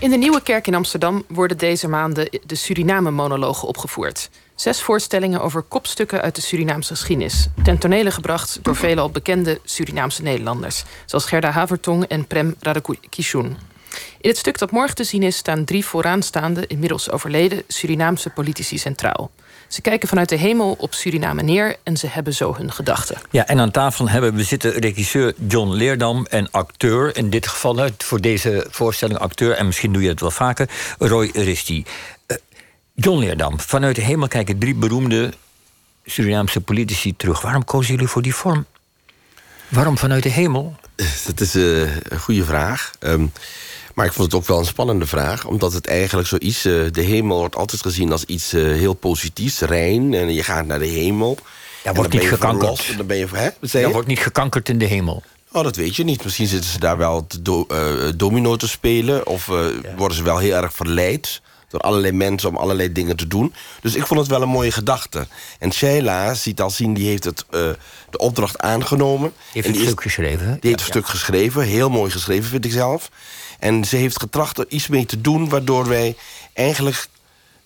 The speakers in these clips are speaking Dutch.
In de Nieuwe Kerk in Amsterdam worden deze maanden de Suriname-monologen opgevoerd. Zes voorstellingen over kopstukken uit de Surinaamse geschiedenis. Ten tonele gebracht door veelal bekende Surinaamse Nederlanders. Zoals Gerda Havertong en Prem Radakishun. In het stuk dat morgen te zien is staan drie vooraanstaande, inmiddels overleden Surinaamse politici centraal. Ze kijken vanuit de hemel op Suriname neer en ze hebben zo hun gedachten. Ja, en aan tafel hebben we zitten regisseur John Leerdam en acteur, in dit geval voor deze voorstelling acteur, en misschien doe je het wel vaker, Roy Risti. Uh, John Leerdam, vanuit de hemel kijken drie beroemde Surinaamse politici terug. Waarom kozen jullie voor die vorm? Waarom vanuit de hemel? Dat is uh, een goede vraag. Um, maar ik vond het ook wel een spannende vraag. Omdat het eigenlijk zoiets... Uh, de hemel wordt altijd gezien als iets uh, heel positiefs. Rein. En je gaat naar de hemel. Ja, wordt niet gekankerd. dan ben je, hè? Ja, wordt niet gekankerd in de hemel. Oh, dat weet je niet. Misschien zitten ze daar wel te do, uh, domino te spelen. Of ja. worden ze wel heel erg verleid door allerlei mensen om allerlei dingen te doen. Dus ik vond het wel een mooie gedachte. En Sheila ziet al zien, die heeft het, uh, de opdracht aangenomen. Die heeft een stuk geschreven. Die heeft ja, een stuk geschreven, heel mooi geschreven vind ik zelf. En ze heeft getracht er iets mee te doen... waardoor wij eigenlijk...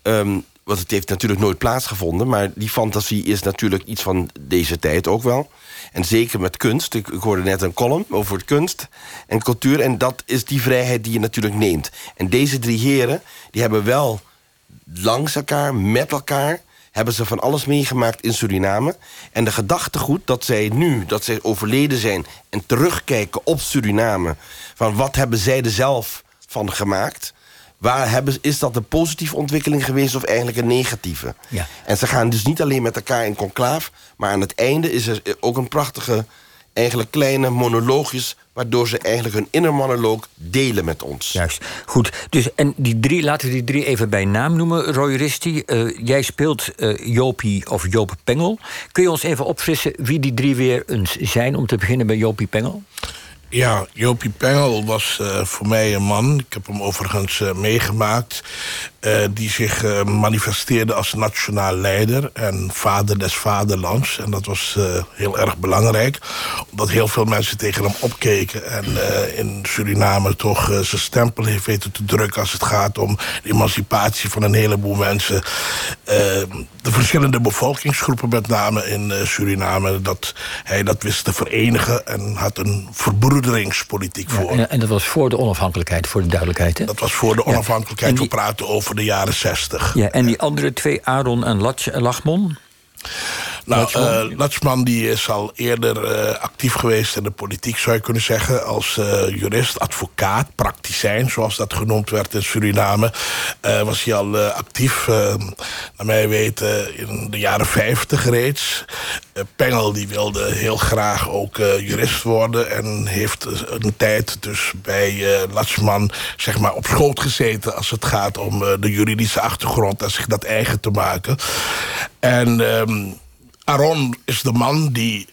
Um, want het heeft natuurlijk nooit plaatsgevonden... maar die fantasie is natuurlijk iets van deze tijd ook wel. En zeker met kunst. Ik, ik hoorde net een column over kunst en cultuur... en dat is die vrijheid die je natuurlijk neemt. En deze drie heren die hebben wel langs elkaar, met elkaar hebben ze van alles meegemaakt in Suriname. En de gedachtegoed dat zij nu, dat zij overleden zijn... en terugkijken op Suriname... van wat hebben zij er zelf van gemaakt... Waar hebben, is dat een positieve ontwikkeling geweest of eigenlijk een negatieve? Ja. En ze gaan dus niet alleen met elkaar in conclaaf... maar aan het einde is er ook een prachtige, eigenlijk kleine monoloogjes waardoor ze eigenlijk hun innermonoloog delen met ons. Juist, goed. Dus, en die drie, laten we die drie even bij naam noemen. Roy Risti, uh, jij speelt uh, Jopie of Joop Pengel. Kun je ons even opfrissen wie die drie weer eens zijn... om te beginnen bij Jopie Pengel? Ja, Jopie Pengel was uh, voor mij een man. Ik heb hem overigens uh, meegemaakt. Uh, die zich manifesteerde als nationaal leider en vader des vaderlands. En dat was heel erg belangrijk. Omdat heel veel mensen tegen hem opkeken. En in Suriname toch zijn stempel heeft weten te drukken... als het gaat om de emancipatie van een heleboel mensen. de verschillende bevolkingsgroepen met name in Suriname. Dat hij dat wist te verenigen en had een verbroedering voor. En, en, dat was voor de onafhankelijkheid, voor de duidelijkheid. Hè? Dat was voor de onafhankelijkheid. Ja. Die... We praten over de jaren zestig. Ja, en die andere twee, Aaron en Lachmon? Nou, uh, Latsman die is al eerder uh, actief geweest in de politiek, zou je kunnen zeggen. Als uh, jurist, advocaat, prakticijn, zoals dat genoemd werd in Suriname. was hij al actief, naar mij weten, in de jaren 50 reeds. Pengel die wilde heel graag ook jurist worden. En heeft een tijd dus bij Latsman zeg maar, op schoot gezeten... als het gaat om de juridische achtergrond en zich dat eigen te maken. En... Um, Aaron is de man die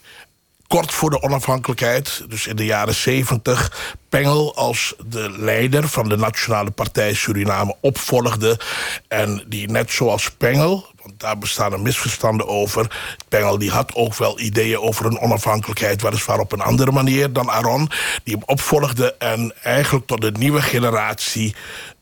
kort voor de onafhankelijkheid, dus in de jaren 70, Pengel als de leider van de Nationale Partij Suriname opvolgde. En die net zoals Pengel, want daar bestaan er misverstanden over. Pengel die had ook wel ideeën over een onafhankelijkheid, weliswaar op een andere manier dan Aaron, die hem opvolgde en eigenlijk tot de nieuwe generatie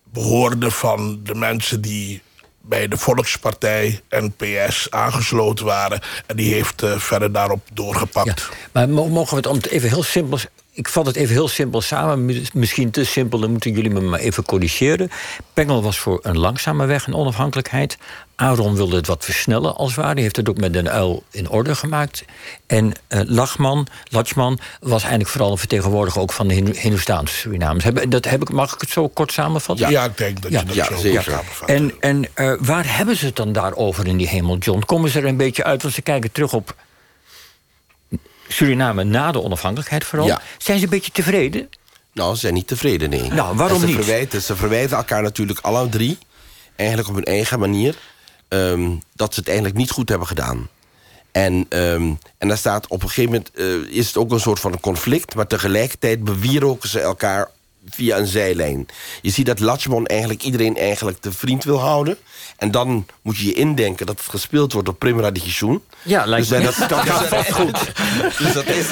behoorde van de mensen die bij de Volkspartij en PS aangesloten waren. En die heeft uh, verder daarop doorgepakt. Maar mogen we het om het even heel simpel ik vat het even heel simpel samen. Misschien te simpel, dan moeten jullie me maar even corrigeren. Pengel was voor een langzame weg en onafhankelijkheid. Aaron wilde het wat versnellen, als het ware. Die heeft het ook met Den uil in orde gemaakt. En uh, Lachman, Lachman was eigenlijk vooral een vertegenwoordiger... ook van de Hindoestaanse Surinamers. Heb, dat heb ik, mag ik het zo kort samenvatten? Ja, ik denk dat je dat zo zeker. samenvat. En, en uh, waar hebben ze het dan daarover in die hemel, John? Komen ze er een beetje uit, want ze kijken terug op Suriname na de onafhankelijkheid vooral. Ja. Zijn ze een beetje tevreden? Nou, ze zijn niet tevreden, nee. Nou, waarom ze niet? Verwijten, ze verwijten elkaar natuurlijk alle drie... eigenlijk op hun eigen manier... Um, dat ze het eigenlijk niet goed hebben gedaan. En, um, en daar staat op een gegeven moment... Uh, is het ook een soort van een conflict... maar tegelijkertijd bewieroken ze elkaar via een zijlijn. Je ziet dat Latchmon eigenlijk iedereen eigenlijk de vriend wil houden. En dan moet je je indenken dat het gespeeld wordt door Primera de Gizoen. Ja, lijkt dus, me. dat, dat gaat vast goed. dus dat is,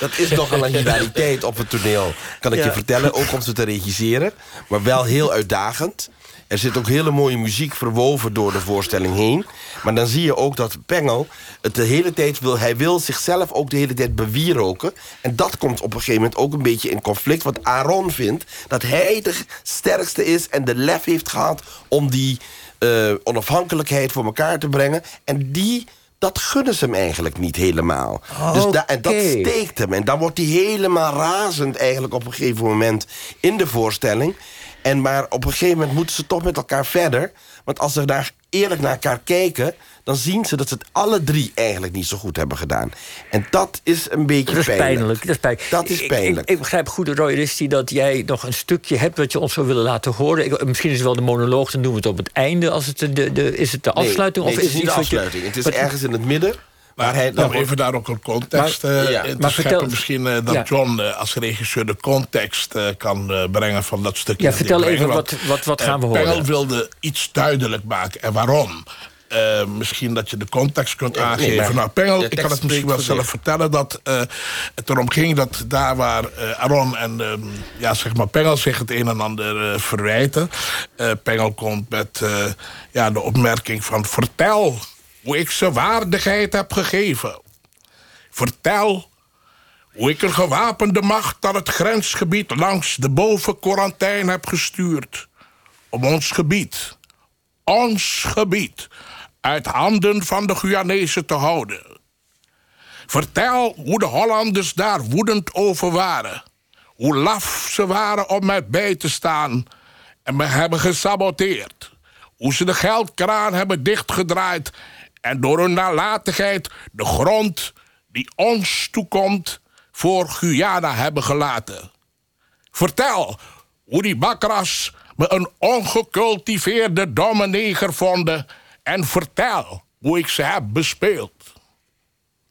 dat is nog een hilariteit op het toneel. Kan ik Ja. je vertellen, ook om ze te regisseren. Maar wel heel uitdagend. Er zit ook hele mooie muziek verwoven door de voorstelling heen. Maar dan zie je ook dat Pengel het de hele tijd wil... hij wil zichzelf ook de hele tijd bewieroken. En dat komt op een gegeven moment ook een beetje in conflict. Want Aaron vindt dat hij de sterkste is... en de lef heeft gehad om die eh, onafhankelijkheid voor elkaar te brengen. En die... Dat gunnen ze hem eigenlijk niet helemaal. Dus da- en dat steekt hem. En dan wordt hij helemaal razend eigenlijk op een gegeven moment in de voorstelling. En maar op een gegeven moment moeten ze toch met elkaar verder. Want als ze daar eerlijk naar elkaar kijken... dan zien ze dat ze het alle drie eigenlijk niet zo goed hebben gedaan. En dat is een beetje Dat is pijnlijk. pijnlijk. Dat is pijnlijk. Dat is Ik- pijnlijk. Ik, ik begrijp goed, Roy Risti, dat jij nog een stukje hebt... wat je ons zou willen laten horen. Ik- misschien is het wel de monoloog, dan doen we het op het einde. Als het de, de, is het de afsluiting? nee, of het is het niet de je- afsluiting. Het is ergens in het midden. Waar hij, Om even daar ook een context Maar- eh, ja. te Maar scheppen. vertel- Misschien eh, dat Ja. John eh, als regisseur de context kan brengen van dat stukje. Ja, vertel even, wat- wat- wat gaan we horen? Pengel wilde iets duidelijk maken. En waarom? Misschien dat je de context kunt Ja, aangeven. maar nou, Pengel, ik kan het misschien wel zelf vertellen... dat het erom ging dat daar waar eh, Aaron en ehm, ja, zeg maar Pengel zich het een en ander verwijten... Pengel komt met ja, de opmerking van... vertel hoe ik ze waardigheid heb gegeven. Vertel hoe ik een gewapende macht naar het grensgebied langs de bovenkorantijn heb gestuurd. Om ons gebied, ons gebied, uit handen van de Guyanezen te houden. Vertel hoe de Hollanders daar woedend over waren. Hoe laf ze waren om mij bij te staan en me hebben gesaboteerd. Hoe ze de geldkraan hebben dichtgedraaid en door hun nalatigheid de grond die ons toekomt voor Guyana hebben gelaten. Vertel hoe die bakras me een ongecultiveerde domme neger vonden en vertel hoe ik ze heb bespeeld.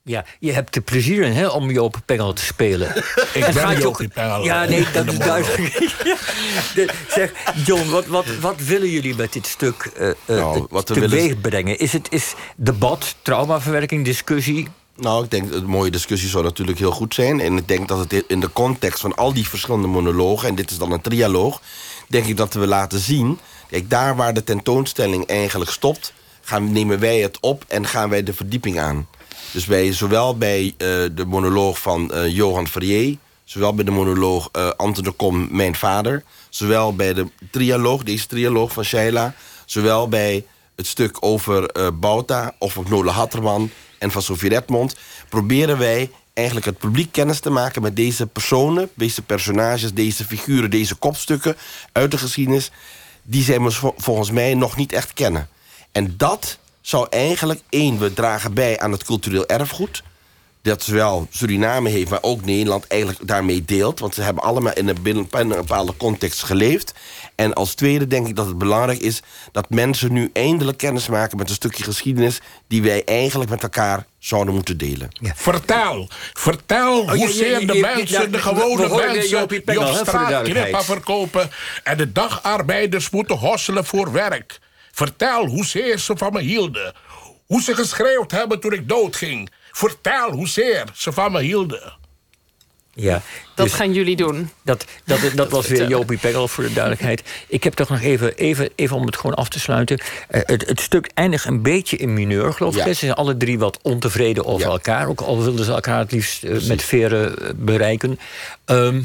Ja, je hebt er plezier in hè, om Joop Pengel te spelen. Ik En ben gaat je Jopie Pengel, Ja, nee, dat is duidelijk. De- zeg, John, wat, wat, wat willen jullie met dit stuk eh eh, Nou, teweeg willen- brengen? Is het is debat, traumaverwerking, discussie? Nou, ik denk dat een mooie discussie zou natuurlijk heel goed zijn. En ik denk dat het in de context van al die verschillende monologen... en dit is dan een trialoog... denk ik dat we laten zien... Kijk, daar waar de tentoonstelling eigenlijk stopt... Gaan, nemen wij het op en gaan wij de verdieping aan. Dus bij, zowel bij eh, de monoloog van eh, Johan Verrier... zowel bij de monoloog eh Anton de Kom, Mijn Vader... zowel bij de trialoog, deze trialoog van Sheila... zowel bij het stuk over eh Bauta of op Nola Hatterman en van Sofie Redmond... proberen wij eigenlijk het publiek kennis te maken met deze personen... deze personages, deze figuren, deze kopstukken uit de geschiedenis... die zij volgens mij nog niet echt kennen. En dat zou eigenlijk, één, we dragen bij aan het cultureel erfgoed... dat zowel Suriname heeft, maar ook Nederland eigenlijk daarmee deelt. Want ze hebben allemaal in een, binnen, in een bepaalde context geleefd. En als tweede denk ik dat het belangrijk is... dat mensen nu eindelijk kennis maken met een stukje geschiedenis... die wij eigenlijk met elkaar zouden moeten delen. Vertel, vertel Oh, hoezeer je- de je- mensen, ja, de gewone we mensen... Die op straat knippen verkopen... en de dagarbeiders moeten hosselen voor werk. Vertel hoezeer ze van me hielden. Hoe ze geschreeuwd hebben toen ik doodging. Vertel hoezeer ze van me hielden. Ja, Dat dus gaan jullie doen. dat, dat, dat was weer. Jopie Pengel voor de duidelijkheid. Ik heb toch nog even, even, even om het gewoon af te sluiten. Eh, het, het stuk eindigt een beetje in mineur, geloof ik. Ja. Ze zijn alle drie wat ontevreden over Ja. elkaar. Ook al wilden ze elkaar het liefst eh, met veren eh, bereiken. Ehm,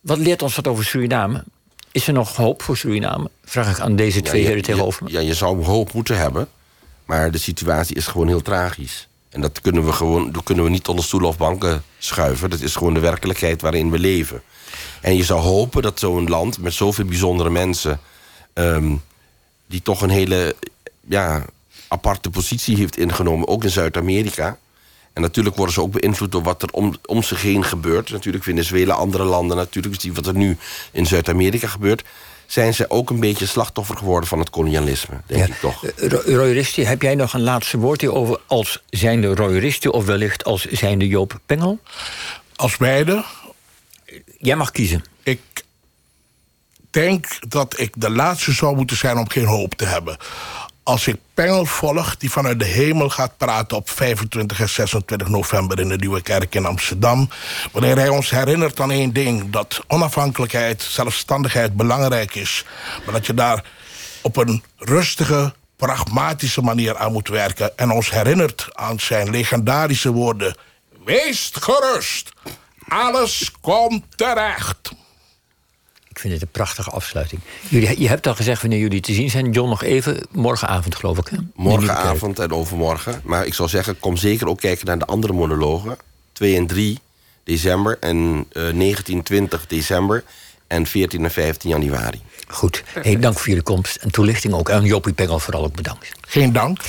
wat leert ons wat over Suriname? Is er nog hoop voor Suriname? Vraag ik aan deze twee Ja, heren tegenover me. Ja, je zou hoop moeten hebben. Maar de situatie is gewoon heel tragisch. En dat kunnen we gewoon dat kunnen we niet onder stoelen of banken schuiven. Dat is gewoon de werkelijkheid waarin we leven. En je zou hopen dat zo'n land met zoveel bijzondere mensen... ehm, die toch een hele ja, aparte positie heeft ingenomen, ook in Zuid-Amerika. En natuurlijk worden ze ook beïnvloed door wat er om, om zich heen gebeurt. Natuurlijk Venezuela, andere landen natuurlijk. Dus die, wat er nu in Zuid-Amerika gebeurt... zijn ze ook een beetje slachtoffer geworden van het kolonialisme, denk ik toch. Eh, Ro- Roy Risti, heb jij nog een laatste woord hierover als zijnde Roy Risti... of wellicht als zijnde Joop Pengel? Als beide, Jij mag kiezen. ik denk dat ik de laatste zou moeten zijn om geen hoop te hebben. Als ik Pengel volg, die vanuit de hemel gaat praten op 25 en 26 november in de Nieuwe Kerk in Amsterdam. Wanneer hij ons herinnert aan één ding: dat onafhankelijkheid, zelfstandigheid belangrijk is. Maar dat je daar op een rustige, pragmatische manier aan moet werken. En ons herinnert aan zijn legendarische woorden: Wees gerust, alles komt terecht. Ik vind het een prachtige afsluiting. Jullie, je hebt al gezegd wanneer jullie te zien zijn. John, nog even morgenavond, geloof ik. Hè? Morgenavond en overmorgen. Maar ik zou zeggen, kom zeker ook kijken naar de andere monologen. 2 en 3 december en uh, 19, 20 december en 14 en 15 januari. Goed. Hey, dank voor jullie komst en toelichting ook. En Joppie Pengel vooral ook bedankt. Geen dank.